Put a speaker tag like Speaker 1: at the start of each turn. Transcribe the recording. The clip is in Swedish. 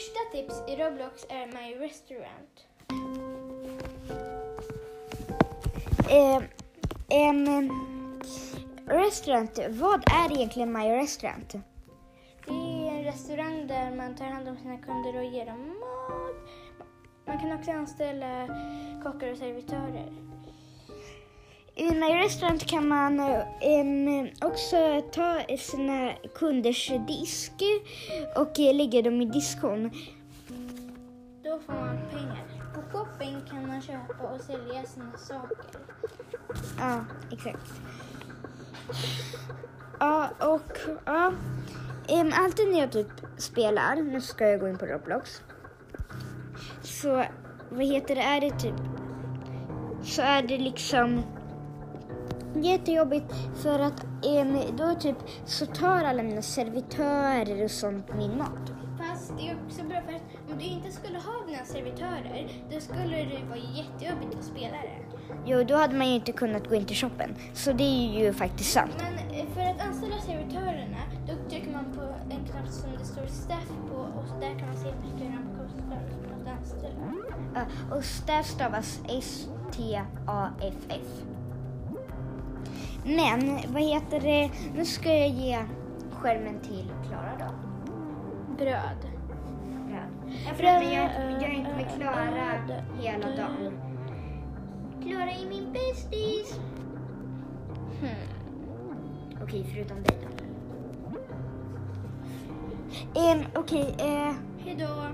Speaker 1: första tips i Roblox är My Restaurant.
Speaker 2: Eh, em, restaurant, vad är egentligen My Restaurant?
Speaker 1: Det är en restaurang där man tar hand om sina kunder och ger dem mat. Man kan också anställa kockar och servitörer.
Speaker 2: I My Restaurant kan man um, också ta sina kunders disk och eh, lägga dem i diskon.
Speaker 1: Då får man pengar. På shopping kan man köpa och sälja sina saker.
Speaker 2: Ja, exakt. Ja, och ja. Um, alltid när jag typ spelar, nu ska jag gå in på Roblox. Så, vad heter det, är det typ, så är det liksom jättejobbigt för att em, då typ så tar alla mina servitörer och sånt min mat.
Speaker 1: Fast det är också bra för att om du inte skulle ha dina servitörer då skulle det vara jättejobbigt att spela det.
Speaker 2: Jo, då hade man ju inte kunnat gå in till shoppen. Så det är ju faktiskt sant.
Speaker 1: Men eh, för att anställa servitörerna då trycker man på en knapp som det står staff på och där kan man se hur mycket de kostar att anställa.
Speaker 2: Ja, och staff stavas S-T-A-F-F. Men vad heter det, nu ska jag ge skärmen till Klara då.
Speaker 1: Bröd.
Speaker 2: Bröd. Ja, för att jag, jag är inte med Klara hela dagen. Klara är min bästis.
Speaker 1: Hmm.
Speaker 2: Okej, förutom dig då. Um, Okej, eh,
Speaker 1: Hejdå.